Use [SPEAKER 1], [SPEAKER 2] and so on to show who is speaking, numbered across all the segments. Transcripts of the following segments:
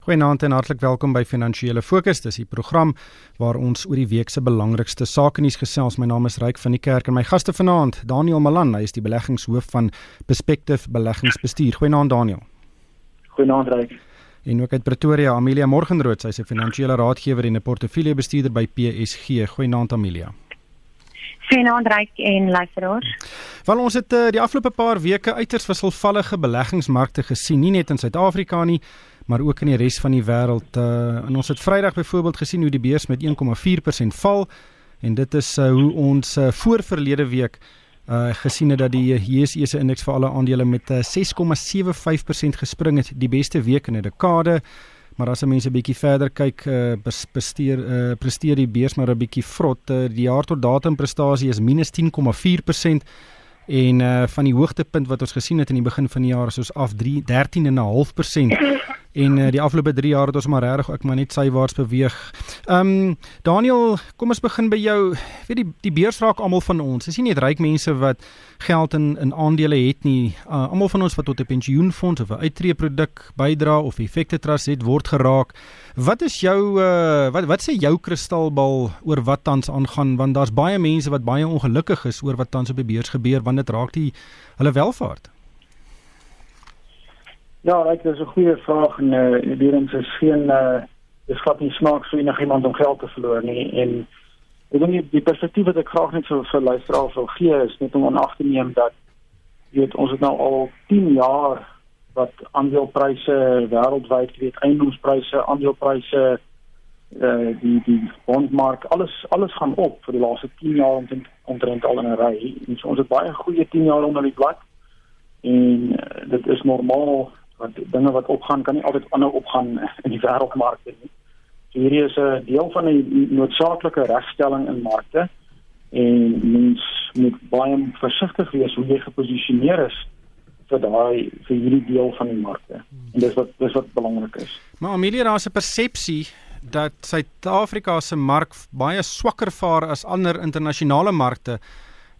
[SPEAKER 1] Goeienaand en hartlik welkom by Finansiële Fokus. Dis die program waar ons oor die week se belangrikste sake nuus gesels. My naam is Ryk van die Kerk en my gaste vanaand, Daniel Malan, hy is die beleggingshoof van Perspective Beleggingsbestuur. Goeienaand Daniel.
[SPEAKER 2] Goeienaand Ryk.
[SPEAKER 1] En ook uit Pretoria, Amelia Morgenrood, sy is 'n finansiële raadgewer en 'n portefeuljebestuurder by PSG. Goeienaand Amelia.
[SPEAKER 3] Goeienaand Ryk en luisteraars.
[SPEAKER 1] Wel ons het uh, die afgelope paar weke uiters wisselvallige beleggingsmarkte gesien, nie net in Suid-Afrika nie, maar ook in die res van die wêreld. Uh en ons het Vrydag byvoorbeeld gesien hoe die beurs met 1,4% val en dit is uh, hoe ons uh, voor verlede week uh gesien het dat die JSE se indeks vir alle aandele met uh, 6,75% gespring het, die beste week in 'n dekade. Maar as mense 'n bietjie verder kyk, uh, presteer uh, presteer die beurs maar 'n bietjie vrot. Uh, die jaar tot datum prestasie is minus 10,4% en uh, van die hoogtepunt wat ons gesien het in die begin van die jaar is ons af 3 13,5% en uh, die afgelope 3 jaar het ons maar regtig ek maar net sywaarts beweeg. Ehm um, Daniel, kom ons begin by jou. Weet die die beurs raak almal van ons. Dis nie net ryk mense wat geld in in aandele het nie. Uh, almal van ons wat tot 'n pensioenfonds of 'n uittreeproduk bydra of effekte trust het word geraak. Wat is jou uh, wat wat sê jou kristalbal oor wat tans aangaan want daar's baie mense wat baie ongelukkig is oor wat tans op die beurs gebeur want dit raak die hulle welvaart.
[SPEAKER 2] Ja, ek dis 'n goeie vraag en eh uh, die ons is geen eh uh, dis glad nie smaak vir enigiemand om geld te verloor nie en ek dink die, die perspektief wat ek graag net vir vir luisteraars wil gee is net om aan ag te neem dat jy weet ons het nou al 10 jaar wat aandelepryse wêreldwyd weet eiendomspryse aandelepryse eh uh, die die bondmark alles alles gaan op vir die laaste 10 jaar omtrent omtrent al in 'n ry. En so ons het baie goeie 10 jaar onder die blad en uh, dit is normaal want dinge wat opgaan kan nie altyd aanhou opgaan in die wêreldmarkte nie. So hierdie is 'n deel van 'n noodsaaklike regstelling in markte en mens moet baie versigtig wees hoe jy geposisioneer is vir daai vir hierdie deel van die markte. En dis wat dis wat belangrik is.
[SPEAKER 1] Maar Amelia, daar's 'n persepsie dat Suid-Afrika se mark baie swakker vaar as ander internasionale markte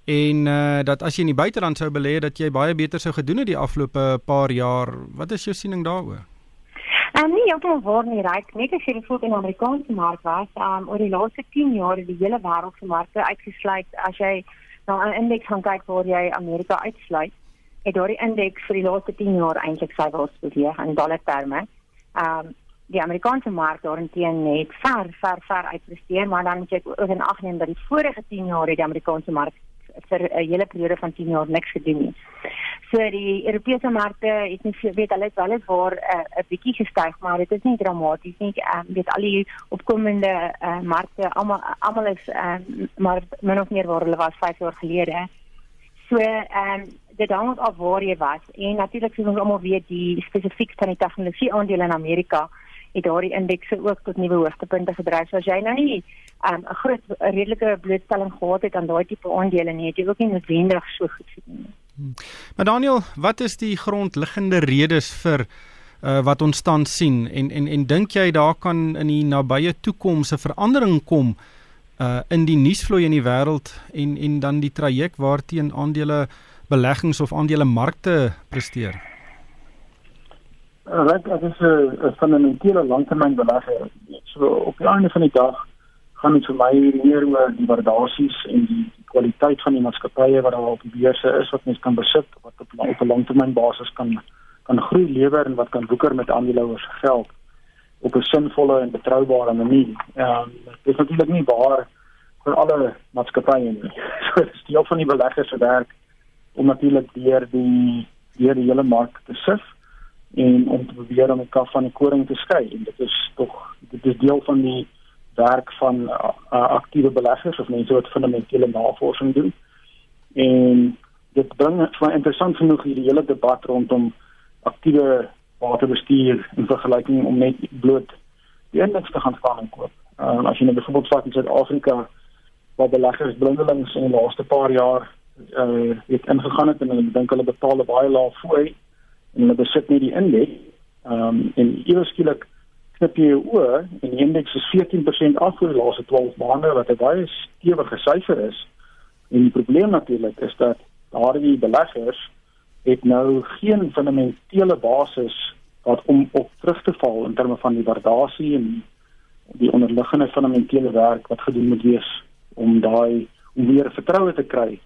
[SPEAKER 1] en uh dat as jy in die buiteland sou belê dat jy baie beter sou gedoen het die afgelope paar jaar. Wat is jou siening daaroor?
[SPEAKER 3] En um, nie heeltemal waar nie, ryk net as jy die voet in Amerikaanse mark was, um oor die laaste 10 jaar het die hele wêreld se markte uitgesluit. As jy na 'n indeks gaan kyk waar jy Amerika uitsluit, het daardie indeks vir die laaste 10 jaar eintlik sywaarts beweeg in dollar terme. Um die Amerikaanse mark daarenteen net ver ver ver uitpresteer, maar dan moet jy ook in ag neem dat die vorige 10 jaar het die Amerikaanse mark vir 'n hele periode van 10 jaar niks gedoen nie. So die Europese markte het nie weet hulle het wel eens waar 'n uh, bietjie gestyg, maar dit is nie dramaties nie. Ehm um, weet al die opkomende uh, markte almal almal is um, maar min of meer waar hulle was 5 jaar gelede. So ehm um, dit hang af waar jy was en natuurlik sien ons almal weet die spesifiek van die tegnologie aandele in Amerika het daardie indekse ook tot nuwe hoogtepunte gedryf. So as jy nou nie um, 'n groot redelike blootstelling gehad het aan daai tipe aandele nie, het jy ook nie noodwendig so goed gedoen nie.
[SPEAKER 1] Hmm. Maar Daniel, wat is die grondliggende redes vir uh, wat ons tans sien en en en dink jy daar kan in die nabye toekoms 'n verandering kom uh in die nuusvloei in die wêreld en en dan die traject waarteen aandele beleggings of aandele markte presteer?
[SPEAKER 2] Reg, dit is 'n fundamentele langtermynbelegger. So op die einde van die dag gaan dit vir my meer oor die waardasies en die kwaliteit van die maatskappye wat daar op die beurse is wat mens kan besit wat op 'n op 'n langtermynbasis kan kan groei lewer en wat kan woeker met aandeelhouers geld op 'n sinvolle en betroubare manier. Ehm um, dit is natuurlik nie waar vir alle maatskappye nie. So dit is deel van die beleggers se werk om natuurlik deur die deur die hele mark te sif en om te probeer om die kaf van die koring te skei en dit is tog dit is deel van die werk van uh, uh, aktiewe beleggers of mense wat fundamentele navorsing doen en dit bring vir interessant genoeg hierdie hele debat rondom aktiewe waterbestuur in vergelyking om net bloot die indeks te gaan staan en koop. Uh, as jy nou byvoorbeeld vat in Suid-Afrika waar beleggers blindelings in die laaste paar jaar uh het ingegaan het en hulle dink hulle betaal baie lae fooi en hulle besit nie die indeks ehm um, en ewe skielik knip jy jou oë en die indeks is 14% af vir die laaste 12 maande wat 'n baie stewige syfer is en die probleem natuurlik is dat daardie beleggers het nou geen fundamentele basis wat om op terug te val in terme van die waardasie en die onderliggende fundamentele werk wat gedoen moet wees om daai om weer vertroue te kry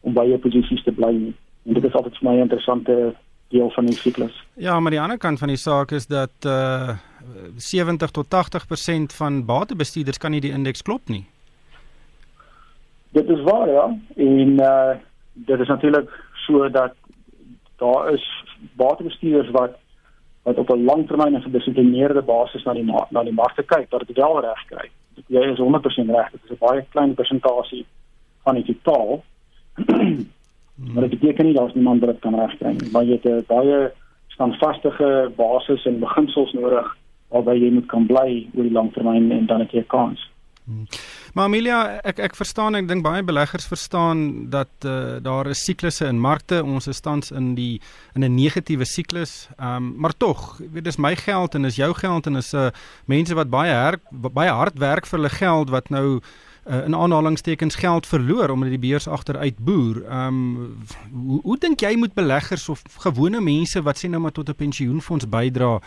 [SPEAKER 2] om by jou posisies te bly. En dit is altyd vir my 'n interessante deel van die siklus.
[SPEAKER 1] Ja, maar die ander kant van die saak is dat uh 70 tot 80% van batebestuurders kan nie die indeks klop nie.
[SPEAKER 2] Dit is waar ja. En uh dit is natuurlik so dat daar is batebestuurders wat wat op 'n langtermyn en gedissiplineerde basis na die na die markte kyk dat dit wel reg kry. Jy is 100% reg. Dit is 'n baie klein persentasie van die totaal. maar dit beteken nie daar's niemand wat dit kan regkry nie. Maar jy het 'n baie standvastige basis en beginsels nodig waarby jy moet kan bly oor die langtermyn en dan het jy 'n kans.
[SPEAKER 1] Hmm. Maar Amelia, ek ek verstaan ek dink baie beleggers verstaan dat uh, daar is siklusse in markte. Ons is tans in die in 'n negatiewe siklus. Ehm um, maar tog, weet dis my geld en is jou geld en is uh, mense wat baie her, baie hard werk vir hulle geld wat nou uh, in aanhalingstekens geld verloor omdat die beurs agteruit boer. Ehm um, hoe, hoe dink jy moet beleggers of gewone mense wat sê nou maar tot 'n pensioenfonds bydra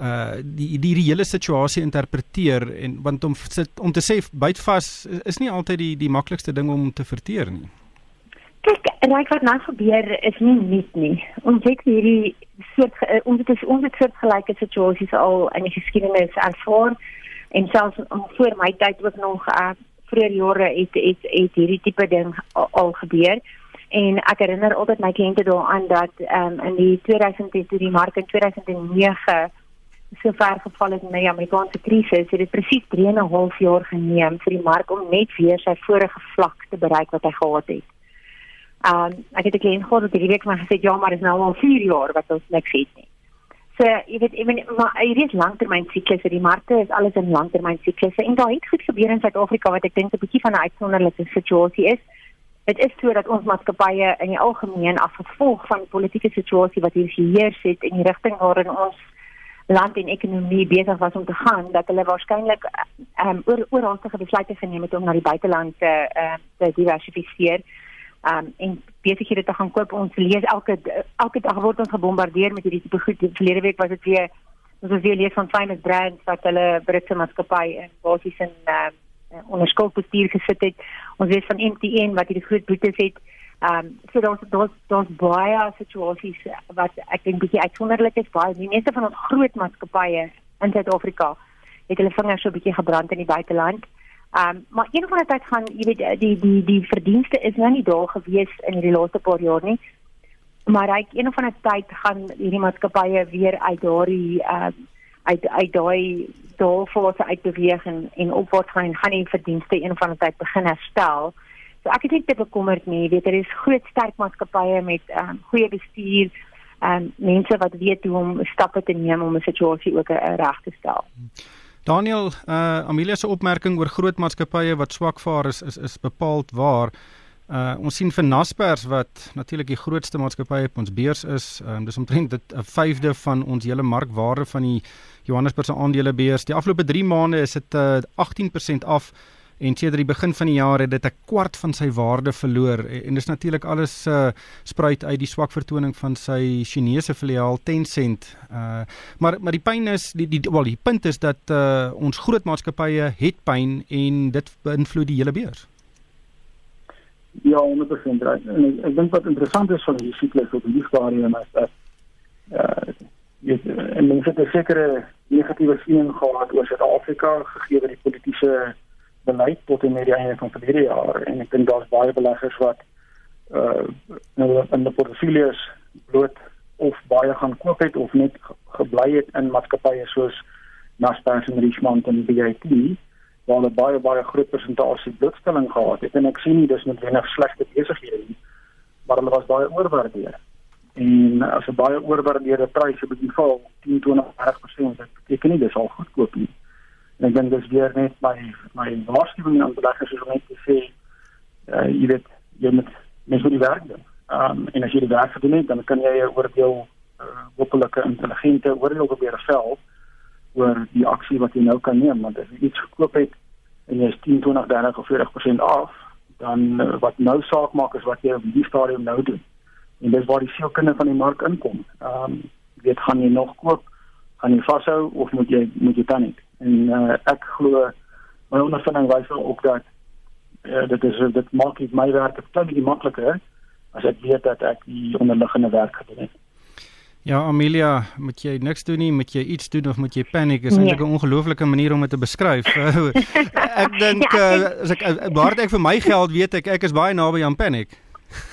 [SPEAKER 1] uh die die hele situasie interpreteer en want om sit, om te sê bytvas is nie altyd die die maklikste ding om te verteer nie.
[SPEAKER 3] Kyk, raak wat nou gebeur is nie net nie. Ons het hierdie soort uh, ons het ons het soort gelyke situasies al in die geskiedenis ervaar en selfs voor my tyd ook nog uh vroeër jare het, het het hierdie tipe ding al, al gebeur. En ek herinner altyd my kliënte daaraan dat um, in die 2010 toe die mark in 2009 so ver geval het in die Amerikaanse krisis, het dit presies 3 en 'n half jaar geneem vir die mark om net weer sy vorige vlak te bereik wat hy gehad het. Um ek het gekleen gehad dat die week maar gesê ja, maar is nou al 4 jaar wat ons niks het nie. Jy weet, ek bedoel, maar hier is langtermyn siklusse, die markte is alles in langtermyn siklusse en daar het goed gebeur in Suid-Afrika wat ek dink 'n bietjie van 'n uitsonderlike situasie is. Dit is so dat ons maatskappye in die algemeen as gevolg van die politieke situasie wat hier geheers het en die rigting waarin ons land en ekonomie besig was om te gaan dat hulle waarskynlik ehm um, oor oorhaastige besluite geneem het om na die buiteland te uh, te diversifiseer. Ehm um, en besighede te gaan koop. Ons lees elke elke dag word ons gebombardeer met hierdie tipe goed. Verlede week was dit weer ons was weer lees van famous brands wat hulle Britse maatskappy in basies in um, onder skuldbestuur gesit het. Ons weet van MTN wat hierdie groot boetes het. Ehm um, so daar's daar's daar's baie situasies wat ek dink bietjie uitsonderlik is. Baie die meeste van ons groot maatskappye in Suid-Afrika het hulle vingers so bietjie gebrand in die buiteland. Ehm um, maar een van die tyd gaan jy weet die die die verdienste is nou nie daar gewees in hierdie laaste paar jaar nie. Maar hy een van die tyd gaan hierdie maatskappye weer uit daardie ehm uh, uit uit daai doelfase uitbeweeg en en opwaarts gaan gaan die verdienste een van die tyd begin herstel. So ek het nie te bekommerd nie. Weet daar is groot sterk maatskappye met ehm um, goeie bestuur, ehm um, mense wat weet hoe om stappe te neem om 'n situasie ook uh, reg te stel.
[SPEAKER 1] Daniel, uh Amelia se opmerking oor groot maatskappye wat swak vaar is is is bepaald waar. Uh ons sien vir Naspers wat natuurlik die grootste maatskappy op ons beurs is. Um, dis omtrent dit 'n vyfde van ons hele markwaarde van die Johannesburgse aandelebeurs. Die afgelope 3 maande is dit uh 18% af en sedert die begin van die jaar het dit 'n kwart van sy waarde verloor en dis natuurlik alles uh, spruit uit die swak vertoning van sy Chinese filiaal Tencent. Uh maar maar die pyn is die die wel die punt is dat uh, ons groot maatskappye het pyn en dit beïnvloed die hele beurs.
[SPEAKER 2] Ja, 100% reg. En ek, ek dink wat interessant is van die siklus op die stadium is dat uh jy en mense het 'n sekere negatiewe siening gehad oor Suid-Afrika gegee word die politieke beleid tot met die einde van verlede jaar. En ek dink daar's baie beleggers wat uh in die portefeuilles bloot of baie gaan koop het of net gebly het in maatskappye soos Naspers en Richmond en BIT waar hulle baie baie groot persentasie blootstelling gehad het. En ek sien nie dis noodwendig slegte besighede nie maar hulle was baie oorwaardeer. En as 'n baie oorwaardeerde prys op die val 10 20 30% dit beteken nie dis al goedkoop nie ek dink dis weer net my my waarskuwing aan beleggers is om net te sê uh jy weet jy moet mens moet die werk doen. Um en as jy die werk gedoen het, dan kan jy 'n oordeel uh hopelike intelligente oordeel probeer vel oor die aksie wat jy nou kan neem want as jy iets gekoop het en jy is 10, 20, 30 of 40% af, dan uh, wat nou saak maak is wat jy op die stadium nou doen. En dis waar die seelkinde van die mark inkom. Um jy weet gaan jy nog koop gaan jy vashou of moet jy moet jy paniek? En uh, ek glo my ondervinding wys ook dat uh, dit is dit maak dit my werk 'n klein bietjie makliker as ek weet dat ek die onderliggende werk gedoen het.
[SPEAKER 1] Ja, Amelia, moet jy niks doen nie, moet jy iets doen of moet jy paniek? Is eintlik 'n nee. ongelooflike manier om dit te beskryf. ek dink ja, uh, as ek waar ek vir my geld weet ek ek is baie naby aan paniek.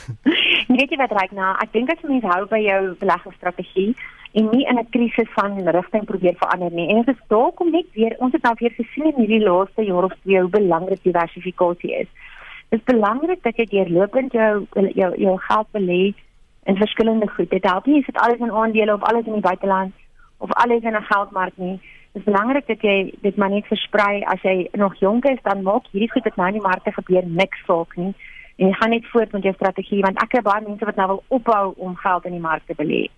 [SPEAKER 3] weet jy wat reik na? Ek dink as mens hou by jou beleggingsstrategie en nie in 'n krisis van rigting probeer verander nie. En dit is dalk om net weer ons het nou weer gesien in hierdie laaste jaar of twee hoe belangrik diversifikasie is. Dit is belangrik dat jy deurlopend jou jou jou geld belê in verskillende goed. Dit help nie as dit alles in aandele of alles in die buiteland of alles in 'n geldmark nie. Dit is belangrik dat jy dit maar net versprei as jy nog jonk is dan maak hierdie goed wat nou in die markte gebeur niks saak nie. En jy gaan net voort met jou strategie want ek het baie mense wat nou wil ophou om geld in die markte belê.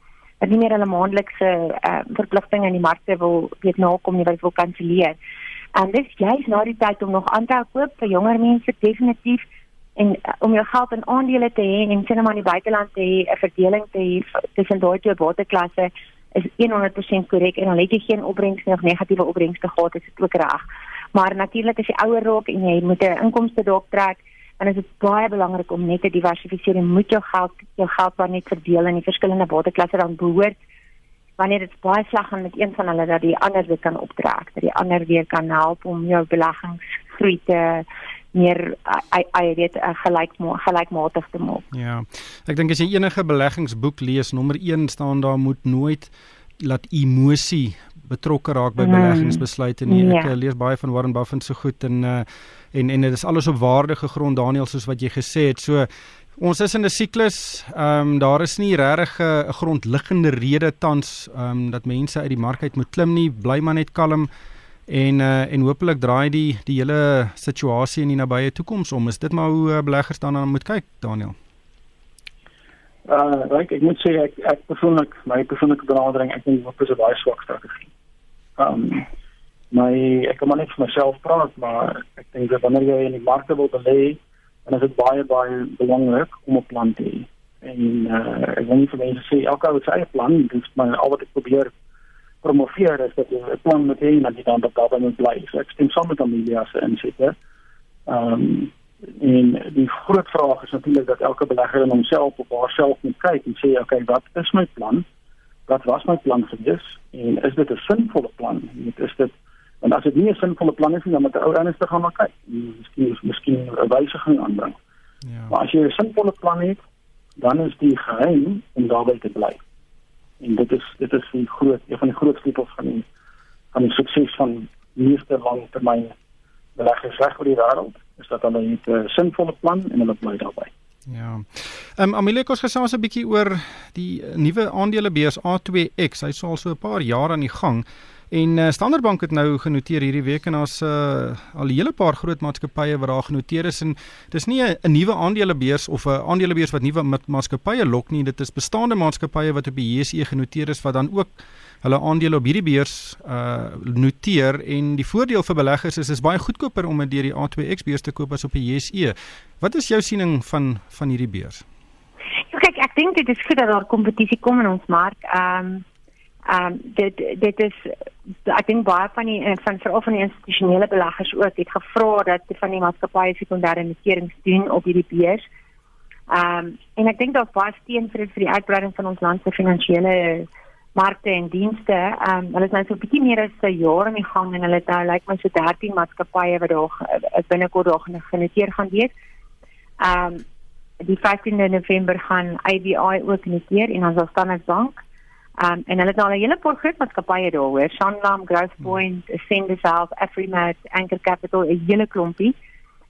[SPEAKER 3] Dat nie meer hulle maandelikse uh, verpligtinge in die markte wil weet nakom nie, wil kanselleer. En dis juist nou die tyd om nog aan te koop vir jonger mense definitief en uh, om jou geld in aandele te hê en sien maar in die buiteland te hê 'n verdeling te hê tussen daai twee waterklasse is 100% korrek en dan het jy geen opbrengs nie of negatiewe opbrengste gehad is dit ook reg. Maar natuurlik as jy ouer raak en jy moet 'n inkomste dalk trek, dan is dit baie belangrik om net te diversifiseer en moet jou geld jou geld dan net verdeel in die verskillende waterklasse dan behoort wanneer dit baie sleg gaan met een van hulle dat die ander weer kan optrek, dat die ander weer kan help om jou beleggingsgroei te meer ai weet gelyk gelykmatig te maak.
[SPEAKER 1] Ja. Ek dink as jy enige beleggingsboek lees, nommer 1 staan daar moet nooit laat emosie betrokke raak by mm. beleggingsbesluite nie. Ek ja. lees baie van Warren Buffett se goed en uh, en en dit is alles op waardige grond Daniel soos wat jy gesê het. So ons is in 'n siklus. Ehm um, daar is nie regtig 'n grondliggende rede tans ehm um, dat mense uit die mark uit moet klim nie. Bly maar net kalm en uh, en hopelik draai die die hele situasie in die nabye toekoms om. Is dit maar hoe uh, beleggers dan dan moet kyk, Daniel?
[SPEAKER 2] Uh, like, ek moet sê ek ek persoonlik my persoonlike benadering ek dink dit is 'n baie swak strategie. Um, my ek kan maar net vir myself praat, maar ek dink dat wanneer jy in die markte wil belê, dan is dit baie baie belangrik om 'n plan te hê. En uh, ek wil nie vir mense sê elke ou het sy eie plan, dis maar al wat ek probeer promoveer is dat jy 'n plan moet hê dat jy dan daardie moet bly. So ek stem saam met Amelia se insette. Ehm um, en die groot vraag is natuurlik dat elke belegger in homself op haarself moet kyk en sê okay, wat is my plan? Wat was my plan dis? En is dit 'n sinvolle plan? Dit is dit en as dit nie 'n sinvolle plan is nie, dan moet ou ernstig gaan maar kyk. Miskien miskien 'n wysiging aanbring. Ja. Maar as jy 'n sinvolle plan het, dan is die geheim om daarby te bly en dit is dit is die groot een van die groot sleutels van die van die sukses van meeste langtermyn beleggers reg oor die wêreld is dat hulle 'n uh, sinvolle plan en hulle bly daarbey.
[SPEAKER 1] Ja. Ehm um, Amelie kos gesels 'n bietjie oor die nuwe aandelebeurs A2X. Hy's al so 'n paar jaar aan die gang. En uh, Standard Bank het nou genoteer hierdie week en daar's uh, al 'n hele paar groot maatskappye wat daar genoteer is en dis nie 'n nuwe aandelebeurs of 'n aandelebeurs wat nuwe maatskappye lok nie, dit is bestaande maatskappye wat op die JSE genoteer is wat dan ook hulle aandele op hierdie beurs uh noteer en die voordeel vir beleggers is is baie goedkoper om dit deur die A2X beurs te koop as op die JSE. Wat is jou siening van van hierdie beurs?
[SPEAKER 3] Ja, kyk, ek dink dit is goed dat daar kompetisie kom in ons mark. Ehm um, ehm um, dit dit is ek dink baie van die eh, van veral van die institusionele beleggers ook het gevra dat van die maatskappye sekondêre noterings doen op hierdie beurs. Ehm um, en ek dink daar's baie steun vir vir die uitbreiding van ons land se finansiële markte en dienste. Ehm um, hulle is nou so 'n bietjie meer as 'n jaar in die gang en hulle het nou lyk like my so 13 maatskappye wat daar uh, binnekort daar genoteer gaan wees. Ehm um, die 15de November gaan IBI ook noteer en ons Standard Bank Um, en hulle het nou al 'n hele paar groot maatskappye daar hoor, Sanlam, Growthpoint, hmm. Ascend South, Afrimat, Anchor Capital, 'n hele klompie.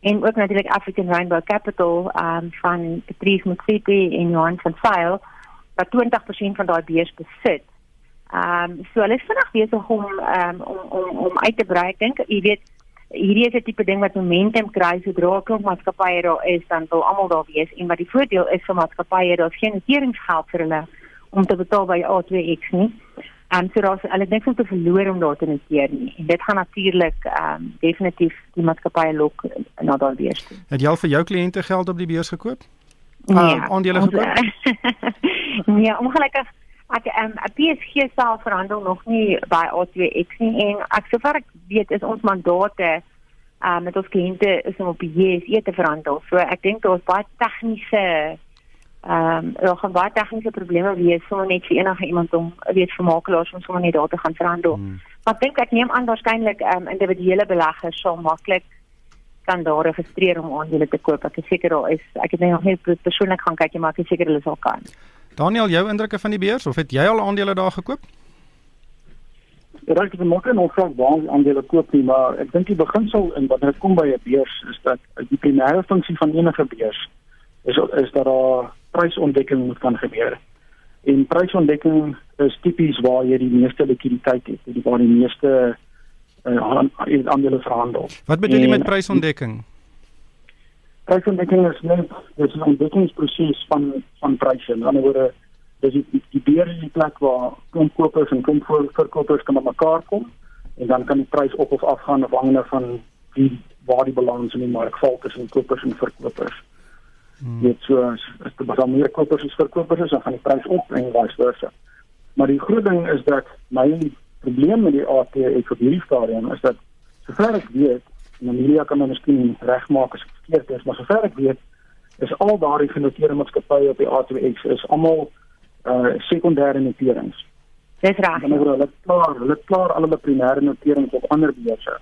[SPEAKER 3] En ook natuurlik African Rainbow Capital um, van Patrice Motsepe en Johan van Sail wat 20% van daai beurs besit. Ehm um, so hulle is vinnig besig om um, om om om uit te brei. Ek dink jy weet hierdie is 'n tipe ding wat momentum kry sodra 'n klomp maatskappye daar is dan wil almal daar wees en wat die voordeel is vir maatskappye daar's geen noteringsgeld vir hulle om te betaal by A2X nie. En so daar's hulle niks om te verloor om daar te noteer nie. En dit gaan natuurlik ehm um, definitief die maatskappye lok na daardie beurs.
[SPEAKER 1] Het jy al vir jou kliënte geld op die beurs gekoop? Nee, uh, aandele gekoop?
[SPEAKER 3] nee, ongelukkig Ek ehm um, PSG self verhandel nog nie by A2X nie en ek sover ek weet is ons mandate uh met ons kliënte is om op JSE te verhandel. So ek dink daar's baie tegniese ehm um, daar gaan baie tegniese probleme wees sonder net vir enige iemand om weet vir makelaars om sommer net daar te gaan verhandel. Hmm. Maar ek dink ek neem aan waarskynlik ehm um, individuele beleggers sal maklik kan daar registreer om aandele te koop. Ek is seker daar is ek het net nog nie persoonlik gaan kyk nie, maar ek is seker hulle sal kan.
[SPEAKER 1] Daniel, jou indrukke van die beurs of het jy al aandele daar gekoop?
[SPEAKER 2] Ek het nog nog van waar aandele koop nie, maar ek dink die beginsel in wat dit kom by 'n beurs is dat die primêre funksie van enige beurs is is dat daar prysontdekking moet kan gebeur. En prysontdekking is tipies waar jy die meeste likwiditeit het, die waar die meeste uh, aandele verhandel.
[SPEAKER 1] Wat bedoel jy met prysontdekking?
[SPEAKER 2] prysontdekking is net dis 'n ontdekkingsproses van van pryse. In ander woorde, dis die die beer is die plek waar klomp kopers en klomp verkopers kan mekaar kom en dan kan die prys op of af gaan afhangende van die waar die balans in die mark val tussen kopers en verkopers. Hmm. Dit so as as dit baie meer kopers as verkopers is, dan gaan die prys op en vice versa. Maar die groot ding is dat my probleem met die ATX op hierdie stadium is dat sover ek weet en Amelia kan my miskien regmaak as ek verkeerd is, maar sover ek weet, is al daardie genoteerde maatskappye op die A2X is almal uh sekondêre noterings.
[SPEAKER 3] Dis reg.
[SPEAKER 2] En hulle het klaar, hulle klaar al hulle primêre noterings op ander beurse.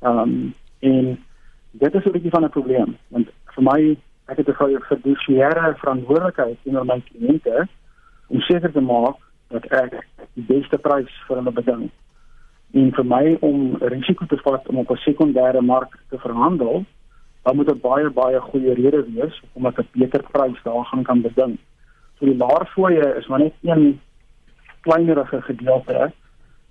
[SPEAKER 2] Um en dit is 'n bietjie van 'n probleem, want vir my ek het 'n fiduciêre verantwoordelikheid teenoor my kliënte om seker te maak dat ek die beste prys vir hulle beding en vir my om risiko te vat om op 'n sekondêre mark te verhandel, dan moet dit baie baie goeie rede wees om 'n beter prys daar gaan kan beding. So die laerfooie is maar net een kleinerige gedeelte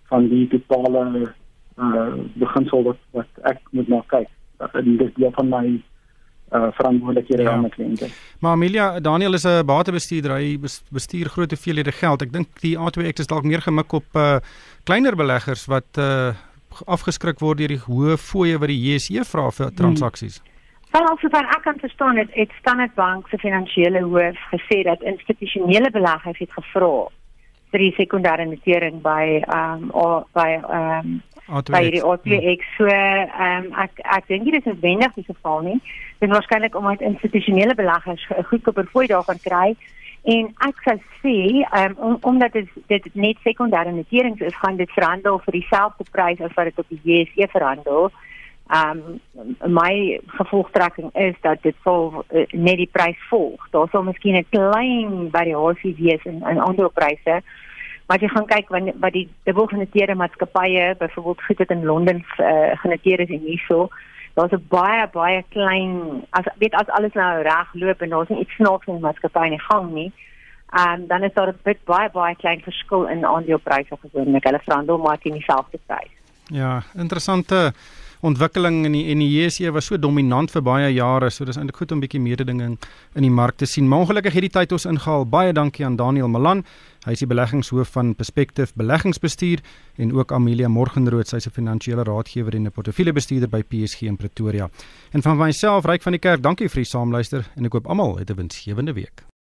[SPEAKER 2] van die totale uh beginsel wat wat ek moet na kyk. Dit is deel van my uh verantwoordelikhede ja. aan my kliënte.
[SPEAKER 1] Maar Amelia, Daniel is 'n batebestuurder. Hy bestuur groot hoeveelhede geld. Ek dink die A2X is dalk meer gemik op uh kleiner beleggers wat uh afgeskrik word deur die hoë fooie wat die JSE vra vir transaksies.
[SPEAKER 3] Hmm. also van ek kan verstaan dit het Standard Bank se finansiële hoof gesê dat institusionele beleggers het gevra vir die sekondêre notering by um of by um by die OTX so ehm um, ek ek dink dit is noodwendig die geval nie. Dit waarskynlik omdat institusionele beleggers 'n goedkoper fooi daarvan kry en ek sou sê um, om, omdat dit dit net sekondêre noterings is, gaan dit verhandel vir dieselfde prys as wat dit op die JSE verhandel. Ehm um, my gevolgtrekking is dat dit sal uh, net die prys volg. Daar sal miskien 'n klein variasie wees in in aandelepryse. Maar jy gaan kyk wat wat die dubbelgenoteerde maatskappye byvoorbeeld goed het in Londen uh, genoteer is en hierso daar's 'n baie baie klein as weet as alles nou reg loop en daar's nie iets snaaks in die maatskappy in die gang nie. Ehm um, dan is daar 'n bit baie baie klein verskil in aandelepryse gewoonlik. Hulle verhandel maar teen dieselfde prys.
[SPEAKER 1] Ja, interessante ontwikkeling in die en die JSE was so dominant vir baie jare, so dis eintlik goed om bietjie mededinging in die mark te sien. Maar ongelukkig het die tyd ons ingehaal. Baie dankie aan Daniel Malan. Hy is die beleggingshoof van Perspective Beleggingsbestuur en ook Amelia Morgenrood, sy's 'n finansiële raadgewer en 'n portefeuljebestuurder by PSG in Pretoria. En van myself, Ryk van die Kerk, dankie vir die saamluister en ek hoop almal het 'n winsgewende week.